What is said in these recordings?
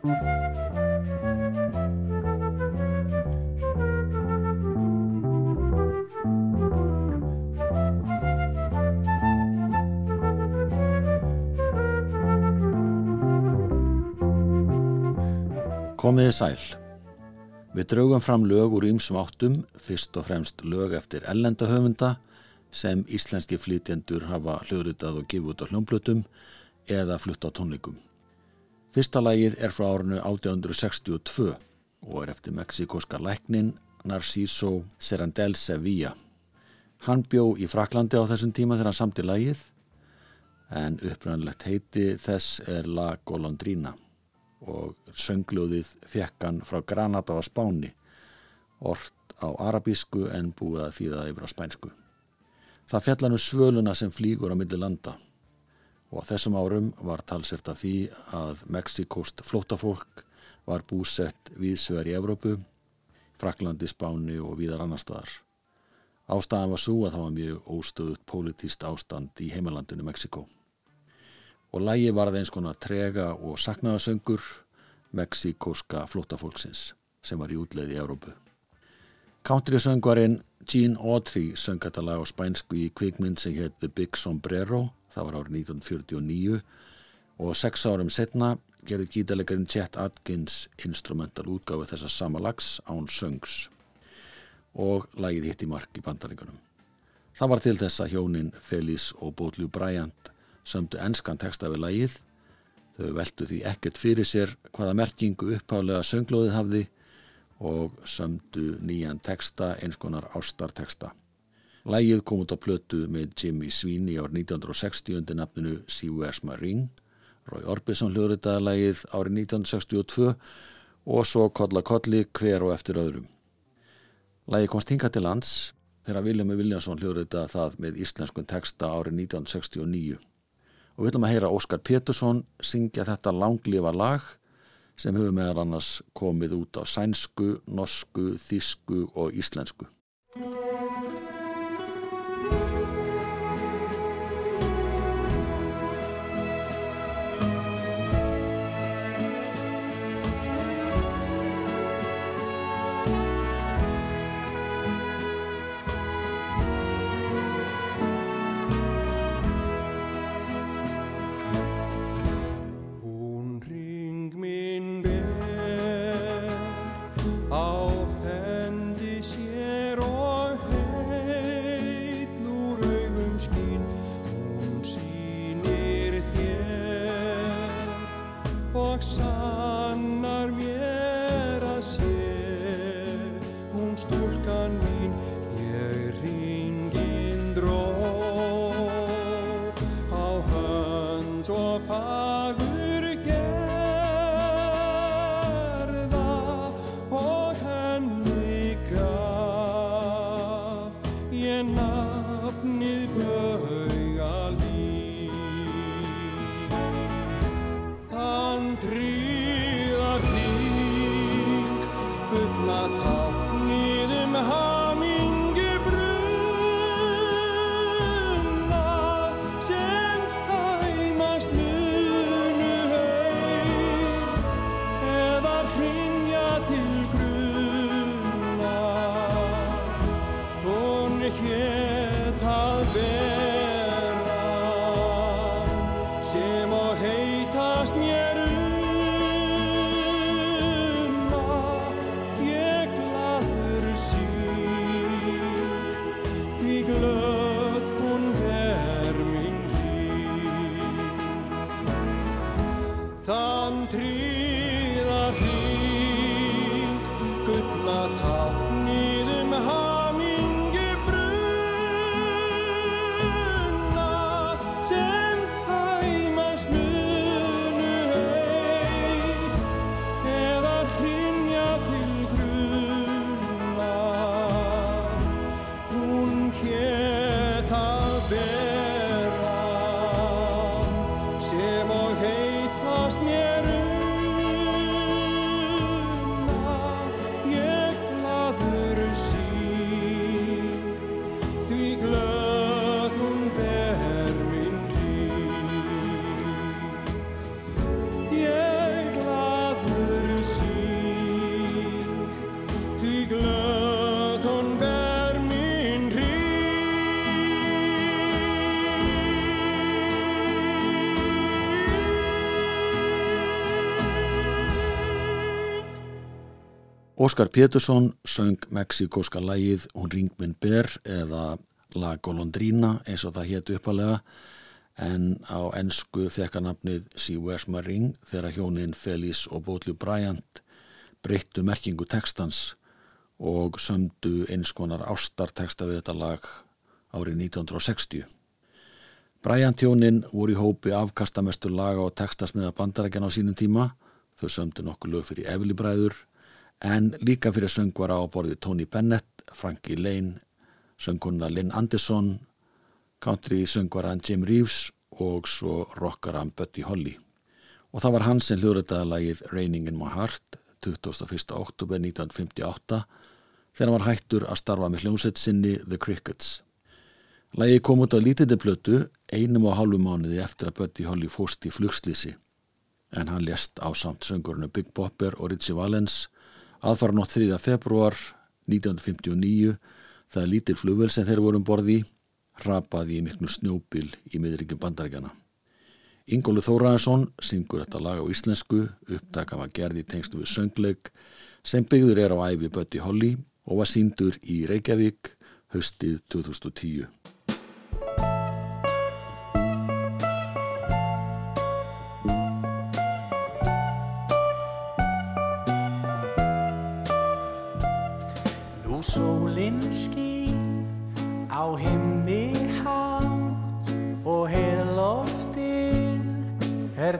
Komiði sæl. Við draugum fram lög úr ýmsum áttum, fyrst og fremst lög eftir ellendahöfunda sem íslenski flytjendur hafa hljóðritað og gefið út á hljómblutum eða flutt á tónleikum. Fyrsta lagið er frá árinu 1862 og er eftir mexikoska læknin Narciso Serandel Sevilla. Hann bjó í Fraklandi á þessum tíma þegar hann samti lagið en upprannlegt heiti þess er La Golondrina og söngljóðið fekk hann frá Granada á Spáni, orrt á arabísku en búið að þýða yfir á spænsku. Það fjallan um svöluna sem flýgur á milli landa og á þessum árum var talsert af því að Mexikost flótafólk var búsett viðsvegar í Evrópu, Fraklandi, Spáni og viðar annar staðar. Ástæðan var svo að það var mjög óstöðut pólitíst ástand í heimalandinu Mexiko og lægi var það eins konar trega og saknaðasöngur mexikoska flótafólksins sem var í útleið í Európu. Country-söngvarinn Gene Autry söng þetta lag á spænsku í kvikmynd sem hétt The Big Sombrero, það var árið 1949 og sex árum setna gerði gítalegarinn Chet Atkins instrumental útgáfi þessa sama lags án söngs og lagið hitt í mark í bandaríkunum. Það var til þess að hjónin Felice og Bóðljú Bryant sömdu enskan texta við lagið. Þau veldu því ekkert fyrir sér hvaða merkingu upphálega sönglóðið hafði og sömdu nýjan texta eins konar ástarteksta. Lægið kom út á plötu með Jimmy Sweeney árið 1960 undir nafninu See Where's My Ring. Rói Orbison hljóðritaði lægið árið 1962 og svo Kodla Kodli hver og eftir öðrum. Lægið komst hinga til lands þegar Viljami Viljánsson hljóðritaði það með íslenskun texta árið 1969 og við ætlum að heyra Óskar Pétursson syngja þetta langlífa lag sem hefur meðal annars komið út á sænsku, norsku, þísku og íslensku. Sem Óskar Pétursson söng mexikóska lægið Hún ring minn ber eða La Golondrina eins og það hétt uppalega en á ennsku þekkanapnið See Where's My Ring þegar hjónin Felice og Bóðlu Bryant breyttu merkingu textans og sömdu eins konar ástarteksta við þetta lag árið 1960. Bryant hjónin voru í hópi afkastamestu laga og textasmiða bandarækjan á sínum tíma, þau sömdu nokkuð lög fyrir Evli Bræður en líka fyrir söngvara á borði Tony Bennett, Frankie Lane, sönguna Lynn Anderson, country söngvaran Jim Reeves og svo rockaran Buddy Holly. Og það var hann sem hljóðritaði lagið Raining in My Heart 21. oktober 1958 þegar hann var hættur að starfa með hljómsett sinni The Crickets. Lagið kom út á lítildi blötu einum og hálfu mánuði eftir að Buddy Holly fóst í flugslýsi en hann lést á samt söngurinu Big Bopper og Ritchie Valens aðfara nótt 3. februar 1959 það er lítil flugvel sem þeir voru um borði rapaði í miklu snjóbil í miðringum bandarækjana. Ingólu Þóraðarsson syngur þetta lag á íslensku, upptaka var gerði tengstu við söngleik sem byggður er á æfi Buddy Holly og var síndur í Reykjavík höstið 2010.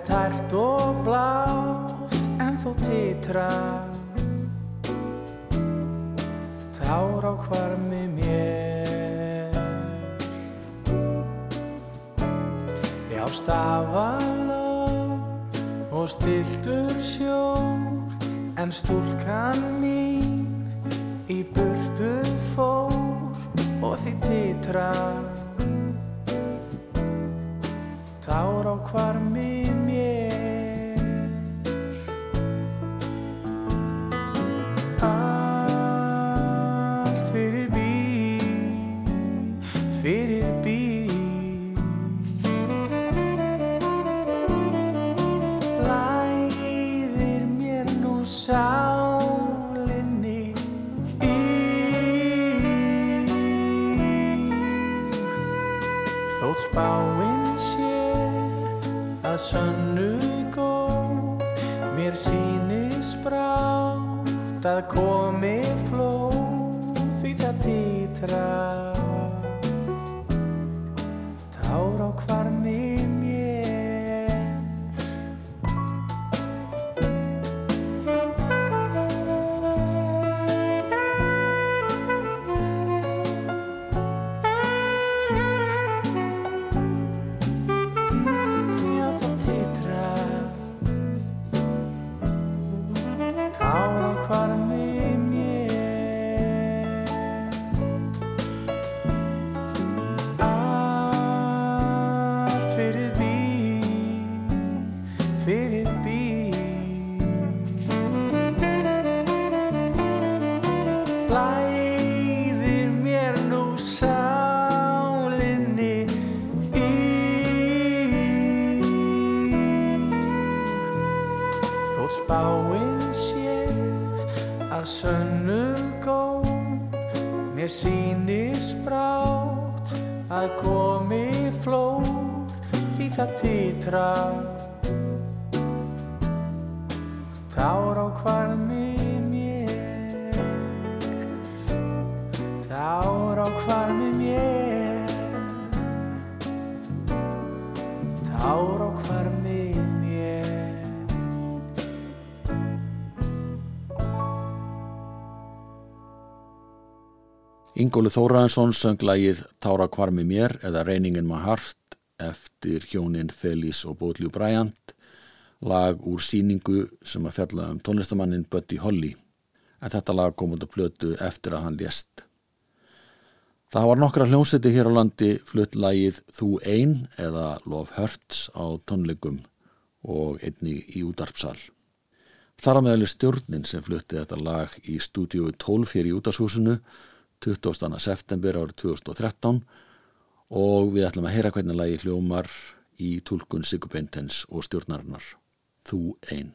er tært og blátt en þó titra tár á hvarmi mér. Já stafalótt og stiltur sjór en stúlkan mín í burtu fór og því titra tár á hvarmi mér að komi flóð því það titra Ingólu Þóraðarsson söng lagið Tára kvarmi mér eða Raining in my heart eftir hjónin Felice og Bóðljú Bryant lag úr síningu sem að fjalla um tónlistamannin Buddy Holly en þetta lag kom út á plötu eftir að hann lést. Það var nokkra hljómseti hér á landi flutt lagið Þú ein eða Love Hurts á tónleikum og einni í útarpsal. Þar að meðal er stjórnin sem flutti þetta lag í stúdíu 12 hér í útarshúsinu 20. september árið 2013 og við ætlum að heyra hvernig lagi hljómar í tólkun Sigurbeintens og stjórnarinnar Þú ein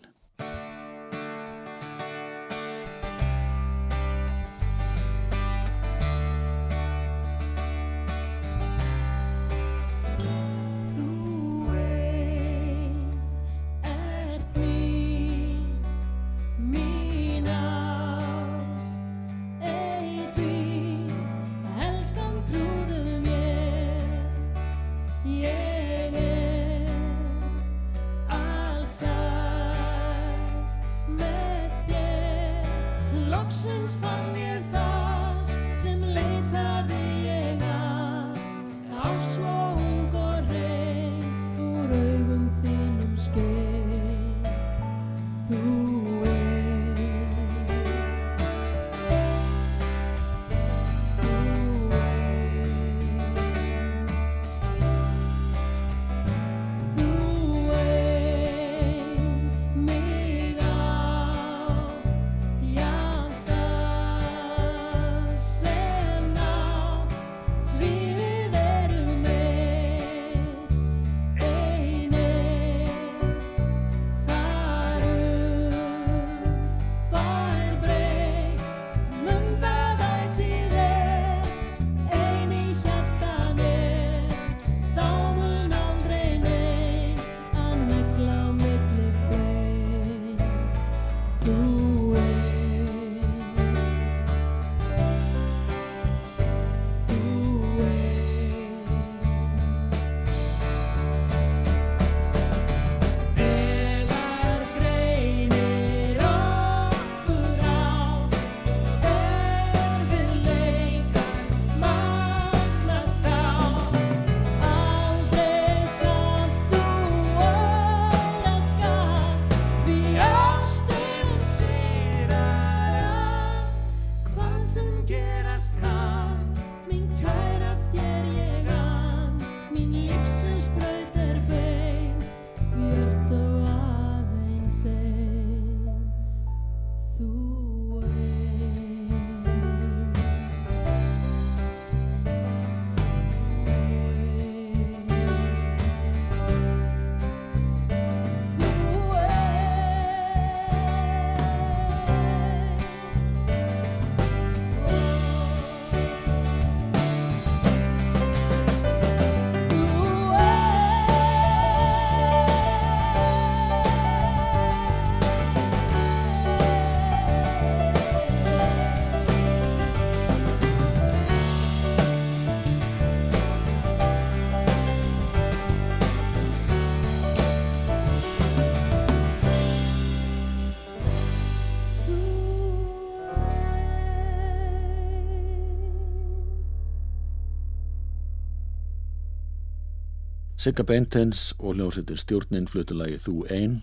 Sigga Beintens og hljómsveitin stjórnin flutulagi Þú Ein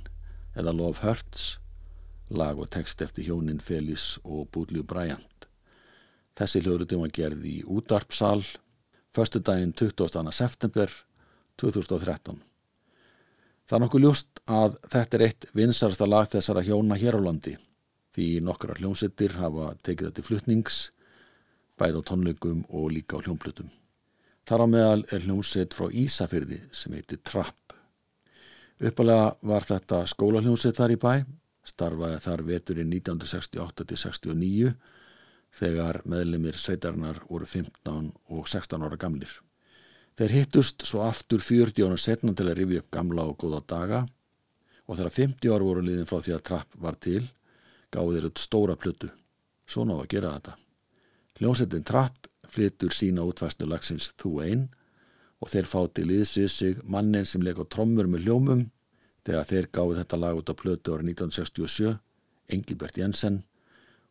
eða Love Hurts lag og text eftir hjónin Félix og Búdljú Bryant. Þessi hljóðrutum var gerð í útarpsal förstu daginn 20. september 2013. Það er nokkuð ljúst að þetta er eitt vinsarasta lag þessara hjóna hér á landi því nokkra hljómsveitir hafa tekið þetta til flutnings bæð á tónleikum og líka á hljómplutum. Þar á meðal er hljómsveit frá Ísafyrði sem heitir Trapp. Uppalega var þetta skólahljómsveit þar í bæ, starfaði þar veturinn 1968-69 þegar meðlemið sveitarinnar voru 15 og 16 ára gamlir. Þeir hittust svo aftur 40 ára setna til að rifja upp gamla og góða daga og þegar 50 ára voru liðin frá því að Trapp var til, gáði þeir út stóra plötu. Svona á að gera þetta. Hljómsveitin Trapp flytur sína útvæslu lagsins Þú Ein og þeir fá til liðsvið sig mannin sem leik á trommur með hljómum þegar þeir gáði þetta lag út á plötu ára 1967, Engibert Jensen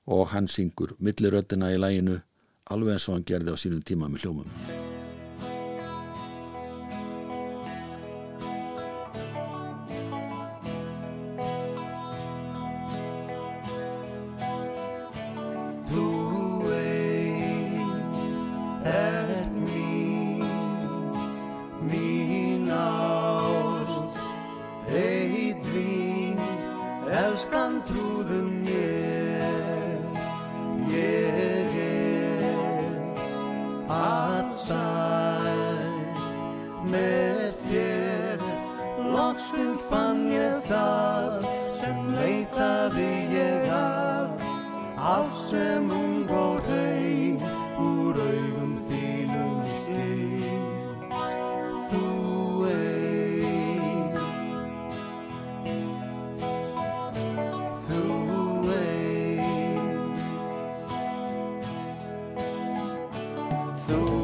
og hann syngur milliröddina í læginu alveg eins og hann gerði á sínum tíma með hljómum. Þú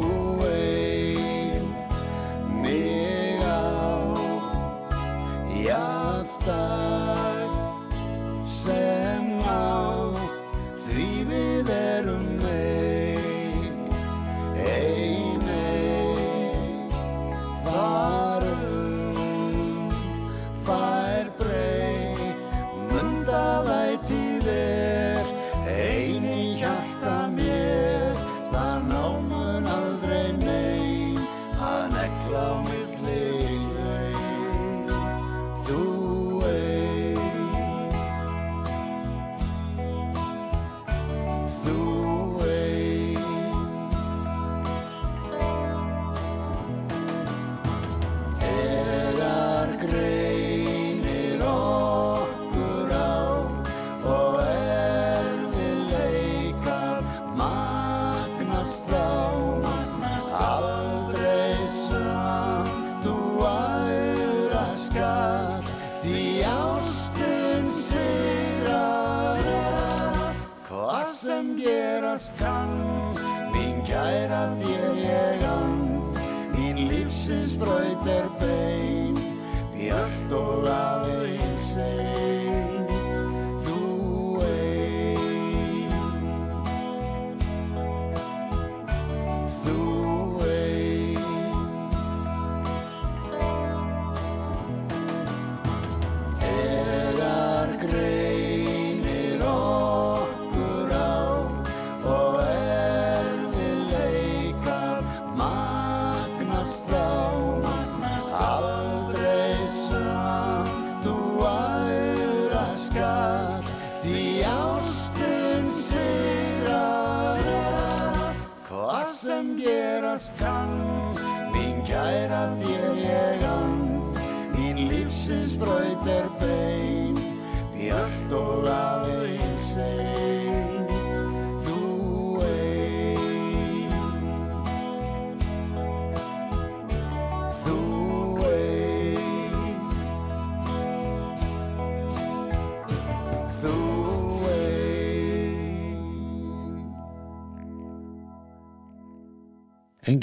lífsins braut er bein björt og aðeins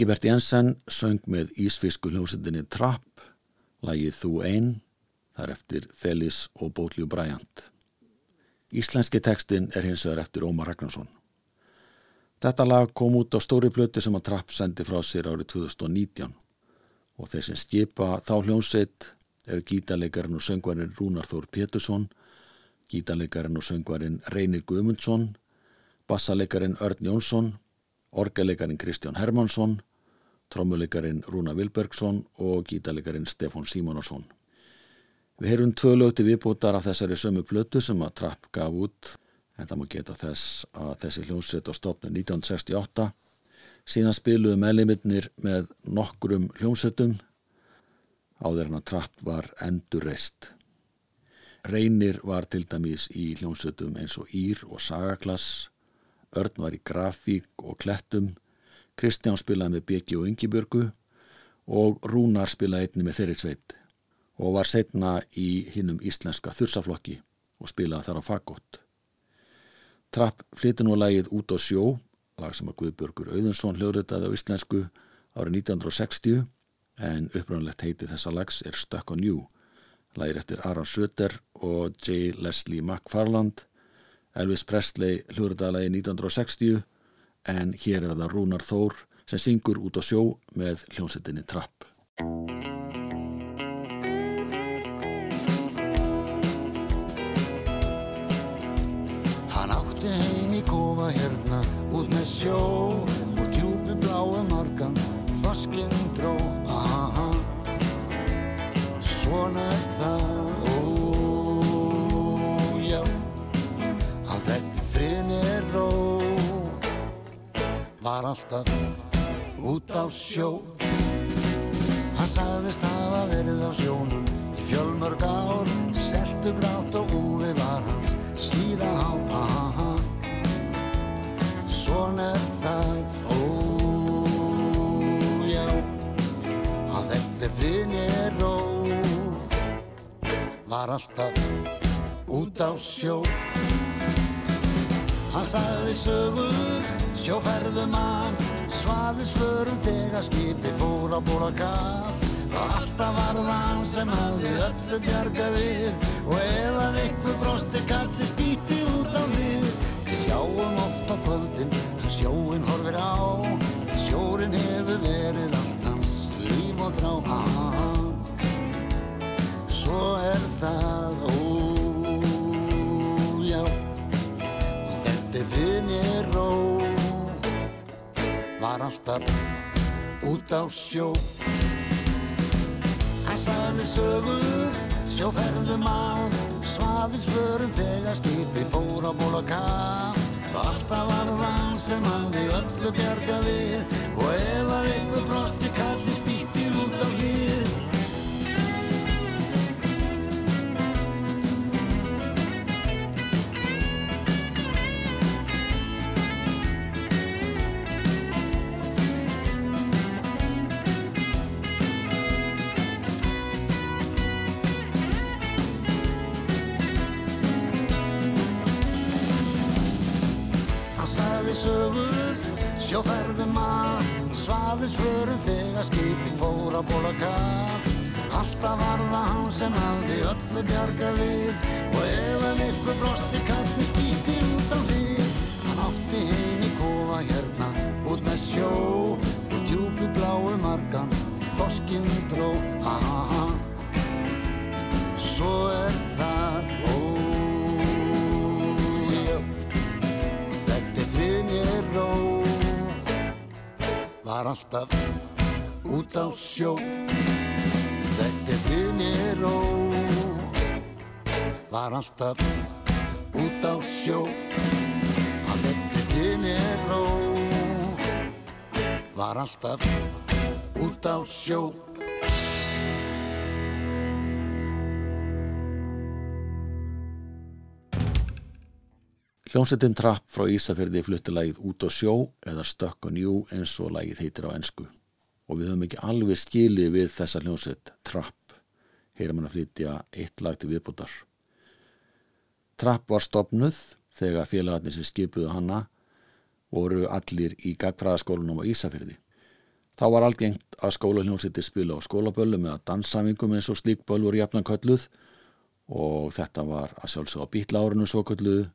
Engibert Jensen söng með ísfisku hljómsendinni Trapp, lagið Þú Ein, þar eftir Felis og Bótliu Bryant. Íslenski textin er hins vegar eftir Ómar Ragnarsson. Þetta lag kom út á stóri plötu sem að Trapp sendi frá sér árið 2019 og þeir sem skipa þá hljómsveit eru gítarleikarinn og söngvarinn Rúnar Þór Pétursson, gítarleikarinn og söngvarinn Reynir Guðmundsson, bassalekarinn Örn Jónsson, orgelekarinn Kristján Hermansson, trommulekarinn Rúna Vilbergsson og gítarlekarinn Stefán Símonasson. Við heyrum tvö lög til viðbútar af þessari sömu plötu sem að Trapp gaf út en það má geta þess að þessi hljómsveit á stopnu 1968 síðan spiluðu meðliminnir með nokkrum hljómsveitum áður en að Trapp var endurreist. Reynir var til dæmis í hljómsveitum eins og Ír og Sagaklass, Örn var í Grafík og Klettum, Kristján spilaði með Beki og Yngibjörgu og Rúnar spilaði einni með þeirri sveit og var setna í hinnum íslenska þursaflokki og spilaði þar á fagott. Trapp flytti nú lagið út á sjó, lag sem að Guðbjörgur Auðunsson hljóðritaði á íslensku árið 1960 en uppröðanlegt heiti þessa lags er Stuck on You, lagið eftir Aron Söder og J. Leslie McFarland. Elvis Presley hljóðritaði lagið 1960 en hér er það Rúnar Þór sem syngur út á sjó með hljónsettinni Trapp. Hann átti heim í kofa hérna út með sjó var alltaf út á sjó. Hann sagðist hafa verið á sjónum í fjölmörg ár, seltu grátt og húfi var hann síðan á, aha, svona er það, ó, já, að þetta finni er ró, var alltaf út á sjó. Hann sagði sögur, Sjóferðum mann, svaðisförum þegar skipi fór á bóla kaff og alltaf var það sem hafði öllu bjarga við. Og ef að ykkur brósti kalli spýti út á við. Við sjáum oft á kvöldin að sjóin horfir á. Að sjórin hefur verið allt hans líf og drá aha. svo er það ójá þetta finn ég ró var alltaf út á sjó. Sagði sögur, sjóferðum á, svaðinsförum þegar skipi fór á ból og kaf. Og alltaf var það sem hafði öllu bjarga við og ef að einhver brosti kalli svaðisförum þegar skipi fór á ból og kaf. Alltaf var það hann sem hafði öllu bjarga við og ef að ykkur brosti kalli spýti út á hlið. Hann átti heim í kofa hérna út með sjó og djúpi bláu margan þoskinn dró. Var alltaf út á sjó. Þekkti fyrir ró Var alltaf út á sjó. Hann þekkti fyrir ró Var alltaf út á sjó Hljómsettin Trapp frá Ísafjörði flutti lagið út á sjó eða Stuck on You eins og lagið heitir á ensku og við höfum ekki alveg skilið við þessa hljómsett Trapp heyrum hann að flytja eitt lag til viðbútar. Trapp var stopnuð þegar félagarnir sem skipuðu hanna voru allir í gagfræðaskólanum á Ísafjörði. Þá var algengt að skólahljómsettir spila á skólaböllum eða danssamingum eins og slík böll voru jafnan kölluð og þetta var að sjálfsögða bítlárunu svo kölluðu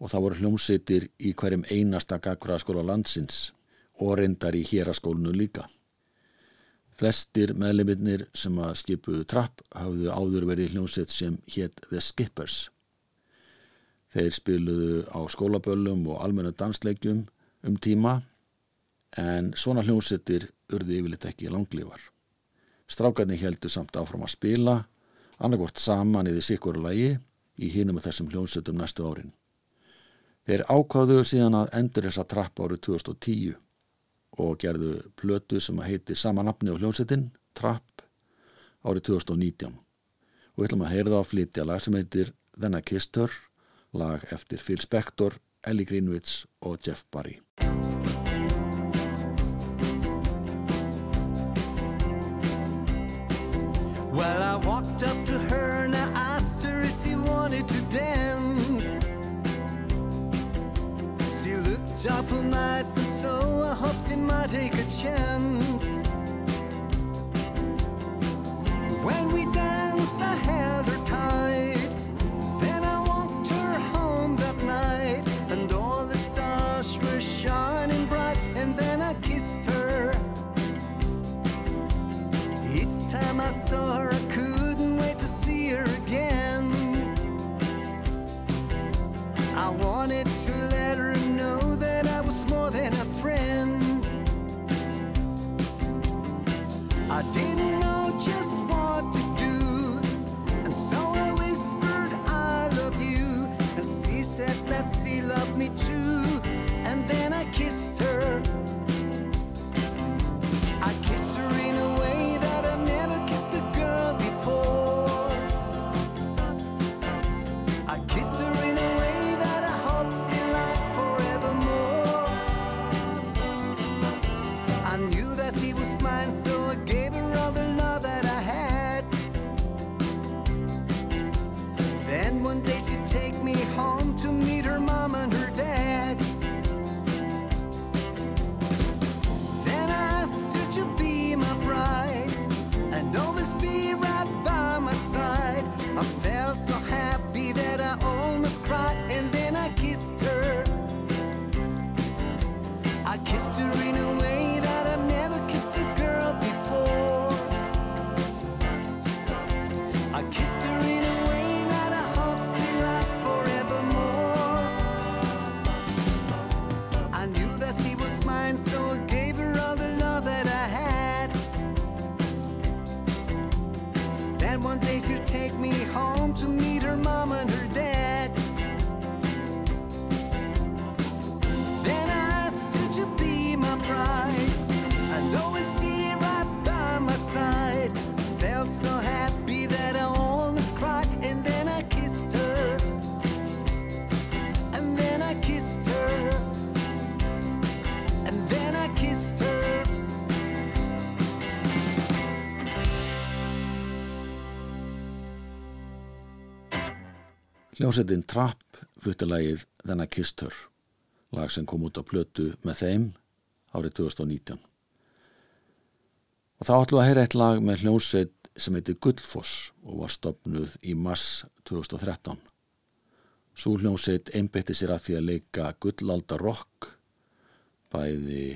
og það voru hljómsveitir í hverjum einasta gagfræðaskóla landsins og reyndar í héraskólinu líka. Flestir meðleminnir sem að skipuðu trapp hafðu áður verið hljómsveit sem hétt The Skippers. Þeir spiluðu á skólaböllum og almenna dansleikjum um tíma en svona hljómsveitir urðu yfirleitt ekki langlífar. Strákarnir heldur samt áfram að spila, annarkvort saman eða sikkur lagi í hinum af þessum hljómsveitum næstu árin. Þeir ákváðu síðan að endur þessa trapp árið 2010 og gerðu plötu sem að heiti sama nafni á hljómsettin, Trapp, árið 2019. Og við ætlum að heyra það að flytja lag sem heitir Kissed Her, lag eftir Phil Spector, Ellie Greenwich og Jeff Barry. Take a chance. I knew that she was mine, so I gave Hljómsveitin Trapp flutti lagið Kissed Her, lag sem kom út á plötu með þeim árið 2019. Og þá ætlum við að heyra eitt lag með hljómsveit sem heitir Gullfoss og var stopnuð í mars 2013. Svo hljómsveit einbeitti sér að því að leika gullalda rock bæði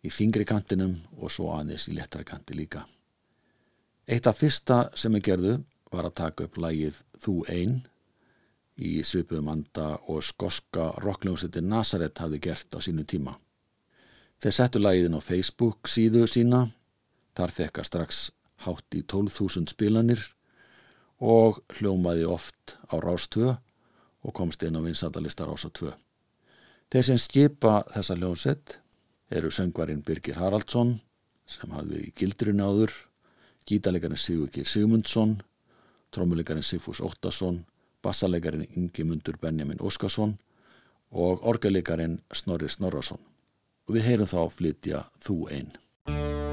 í þingri kantinum og svo aðeins í lettara kanti líka. Eitt af fyrsta sem ég gerðu var að taka upp lagið Þú Ein í svipuðum anda og skoska rockljómsveitin Nazareth hafði gert á sínu tíma. Þeir settu lagið inn á Facebook síðu sína, þar fekka strax hátt í 12.000 spilanir og hljómaði oft á Rástvö og komst inn á vinsandalista Rása 2. Þeir sem skipa þessa hljómsett eru söngvarinn Birgir Haraldsson sem hafði í gildrun áður, gítalegarinn Sigurkir Sigmundsson, trómulegarinn Sigfús Óttason, bassalegarinn Ingimundur Benjamin Óskarsson og orgelegarinn Snorri Snorrason. Og við heyrum þá flytja Þú einn.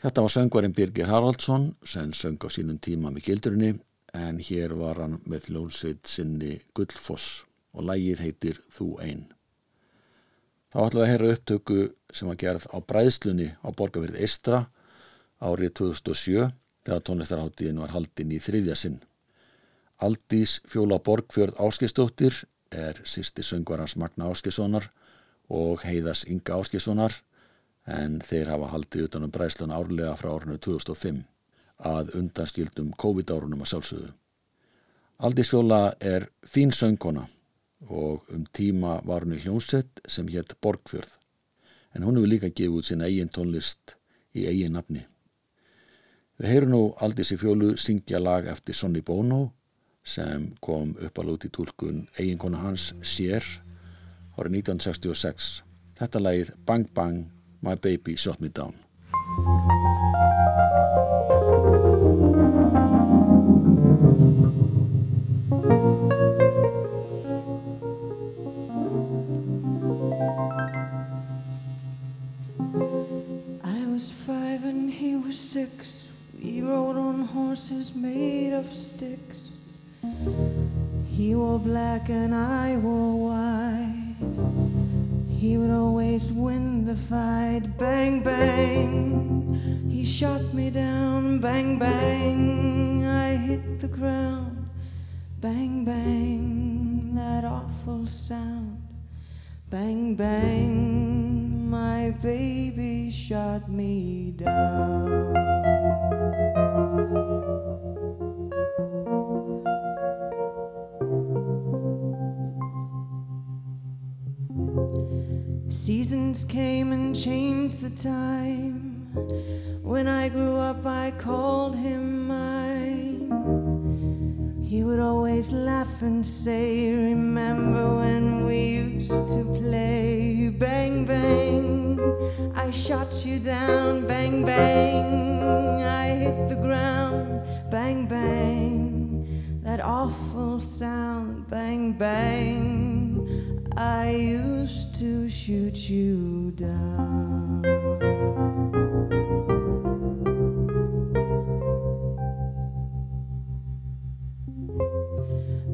Þetta var söngvarinn Birgir Haraldsson sem söng á sínum tíma með gildurinni en hér var hann með hljónsveit sinni Gullfoss og lægið heitir Þú einn. Þá ætlum við að heyra upptöku sem var gerð á bræðslunni á borgarverið Eistra árið 2007 þegar tónlistarháttíðin var haldinn í þriðja sinn. Aldís Fjóla Borgfjörð Áskistóttir er sýsti söngvarans Magna Áskissonar og heiðas Inga Áskissonar en þeir hafa haldið utanum bræðslun árlega frá árinu 2005 að undanskildum COVID-árunum að sjálfsögðu. Aldís Fjóla er fín söngkona og um tíma var hún í hljónsett sem hétt Borgfjörð en hún hefur líka gefið út sína eigin tónlist í eigin nafni. Við heyrum nú Aldís Fjólu syngja lag eftir Sonny Bono sem kom upp að lúti tólkun eiginkona hans Sér árið 1966. Þetta lagið Bang Bang My Baby Shot Me Down. I was five and he was six. We rode on horses made of sticks. He wore black and I fight. Bang, bang. He shot me down. Bang, bang. I hit the ground. Bang, bang. That awful sound. Bang, bang, my baby shot me down. Came and changed the time. When I grew up, I called him mine. He would always laugh and say, Remember when we used to play? Bang, bang, I shot you down. Bang, bang, I hit the ground. Bang, bang, that awful sound. Bang, bang, I used to shoot you down.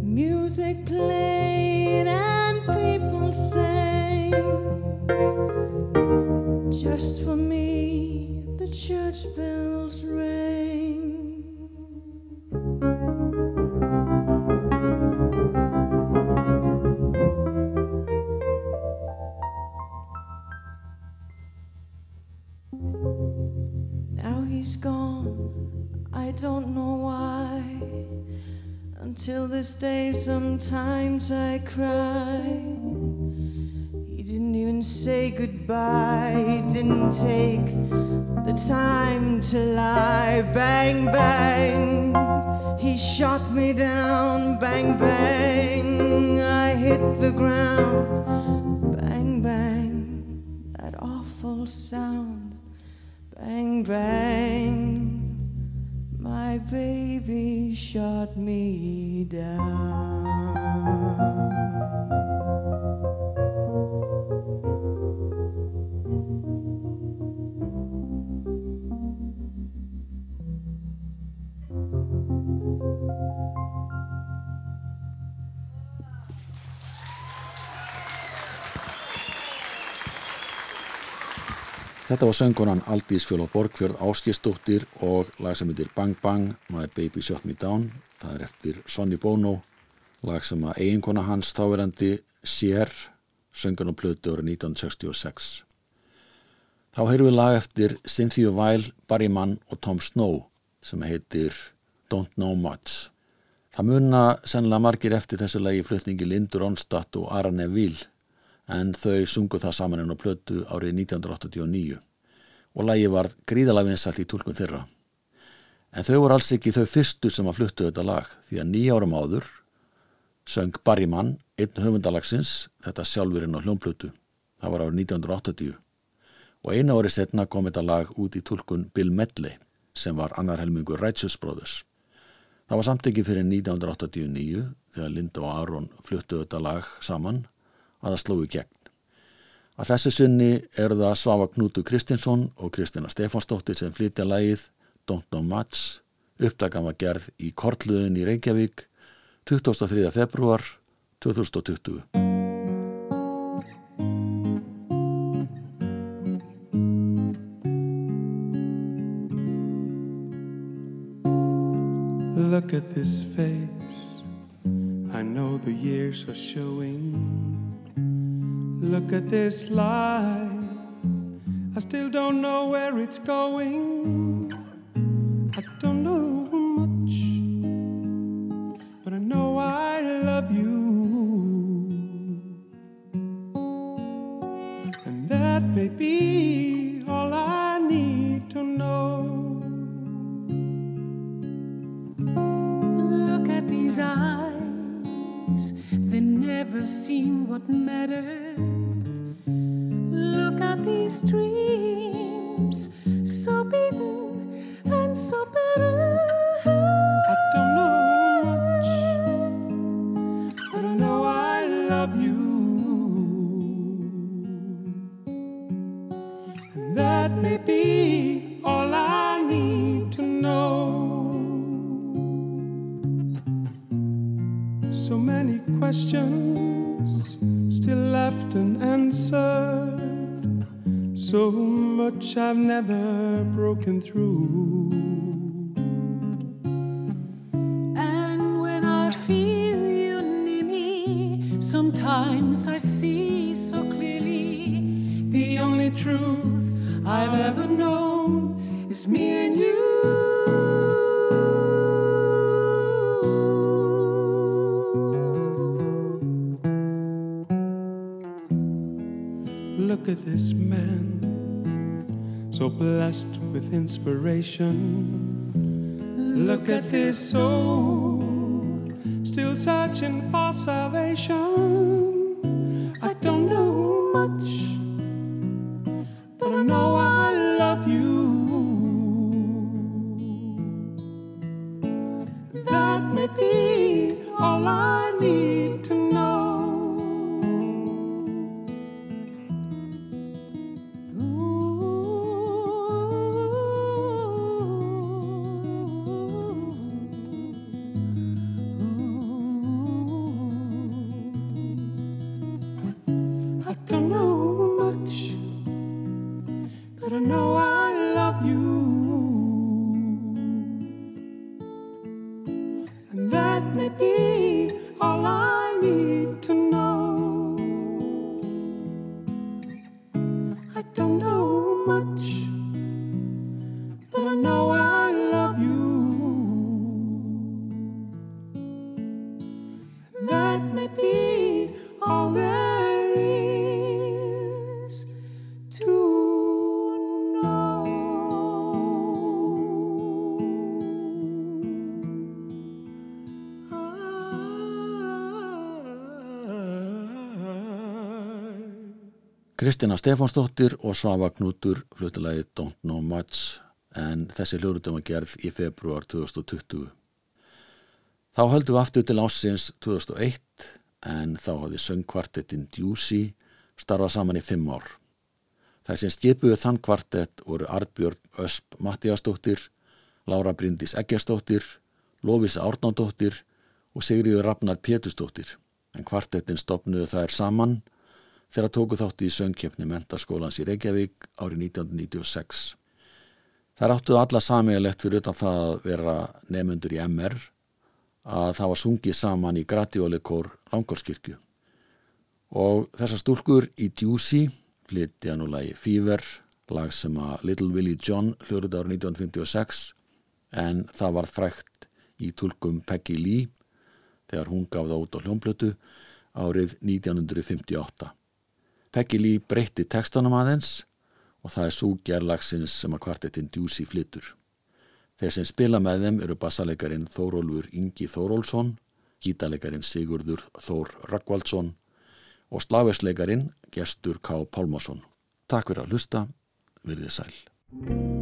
Music played and people sang. Just for me, the church bells he's gone, I don't know why. Until this day, sometimes I cry. He didn't even say goodbye, he didn't take the time to lie. Bang, bang, he shot me down. Bang, bang, I hit the ground. Bang, bang, that awful sound. Bang, bang. My baby shot me down. Þetta var söngunan Aldís Fjóla Borgfjörð Áskistóttir og lag sem heitir Bang Bang My Baby Shot Me Down. Það er eftir Sonny Bono, lag sem að eiginkona hans þáverandi sér söngun og plötu árið 1966. Þá heyrum við lag eftir Cynthia Weil, Barry Mann og Tom Snow sem heitir Don't Know Much. Það munna sennilega margir eftir þessu lagi flutningi Lindur Onstadt og Ara Neville en þau sungu það saman enn á plötu árið 1989 og lagi var gríðalega vinsalt í tólkun þeirra. En þau voru alls ekki þau fyrstu sem að fluttu þetta lag því að nýja árum áður söng Barry Mann, einn höfundalagsins, þetta sjálfurinn á hljómplötu. Það var árið 1980 og eina ári setna kom þetta lag út í tólkun Bill Medley sem var annar helmingur Righteous Brothers. Það var samt ekki fyrir 1989 þegar Linda og Aron fluttu þetta lag saman að það slói gegn. Að þessu sunni eru það Svafa Knútu Kristinsson og Kristina Stefánsdóttir sem flytja lægið Don't Know Much. Uppdagan var gerð í Kortluðin í Reykjavík 23. februar 2020. Look at this face. I know the years are showing. Look at this life. I still don't know where it's going. I don't know questions still left unanswered. So much I've never broken through. And when I feel you near me, sometimes I see so clearly The only truth I've ever known Look at this soul, still searching for salvation. Kristina Stefánsdóttir og Svafa Knútur flutilagi Don't Know Much en þessi hljóruðum var gerð í februar 2020. Þá höldum við aftur til ásins 2001 en þá hafði söngkvartettin Djúsi starfað saman í fimm ár. Sem skipuðu þann kvartett voru Artbjörn Ösp Mattíasdóttir, Lára Bryndís Eggersdóttir, Lófísa Árnándóttir og Sigriður Ragnar Pétusdóttir en kvartettin stopnuðu þær saman þegar tóku þátti í söngkjöfni mentaskólans í Reykjavík árið 1996. Þær áttuðu alla samíðalegt fyrir utan það að vera nefnundur í MR að það var sungið saman í Gratiólikór Langálskirkju. Og þessar stúlkur í Djúsi flytja nú lagi Fever, lag sem að Little Willie John hljóruð árið 1956 en það var frækt í tulkum Peggy Lee þegar hún gaf það út á hljómblötu árið 1958. Peggy Lee breytti textanum aðeins og það er svo gerlagsins sem að kvartetinn Djúsi flyttur. Þeir sem spila með þeim eru bassalegarin Þórólfur Ingi Þórólsson, gítalegarin Sigurður Þór Rakkvaldsson og slagverslegarin Gestur K. Pálmarsson. Takk fyrir að hlusta, verðið sæl.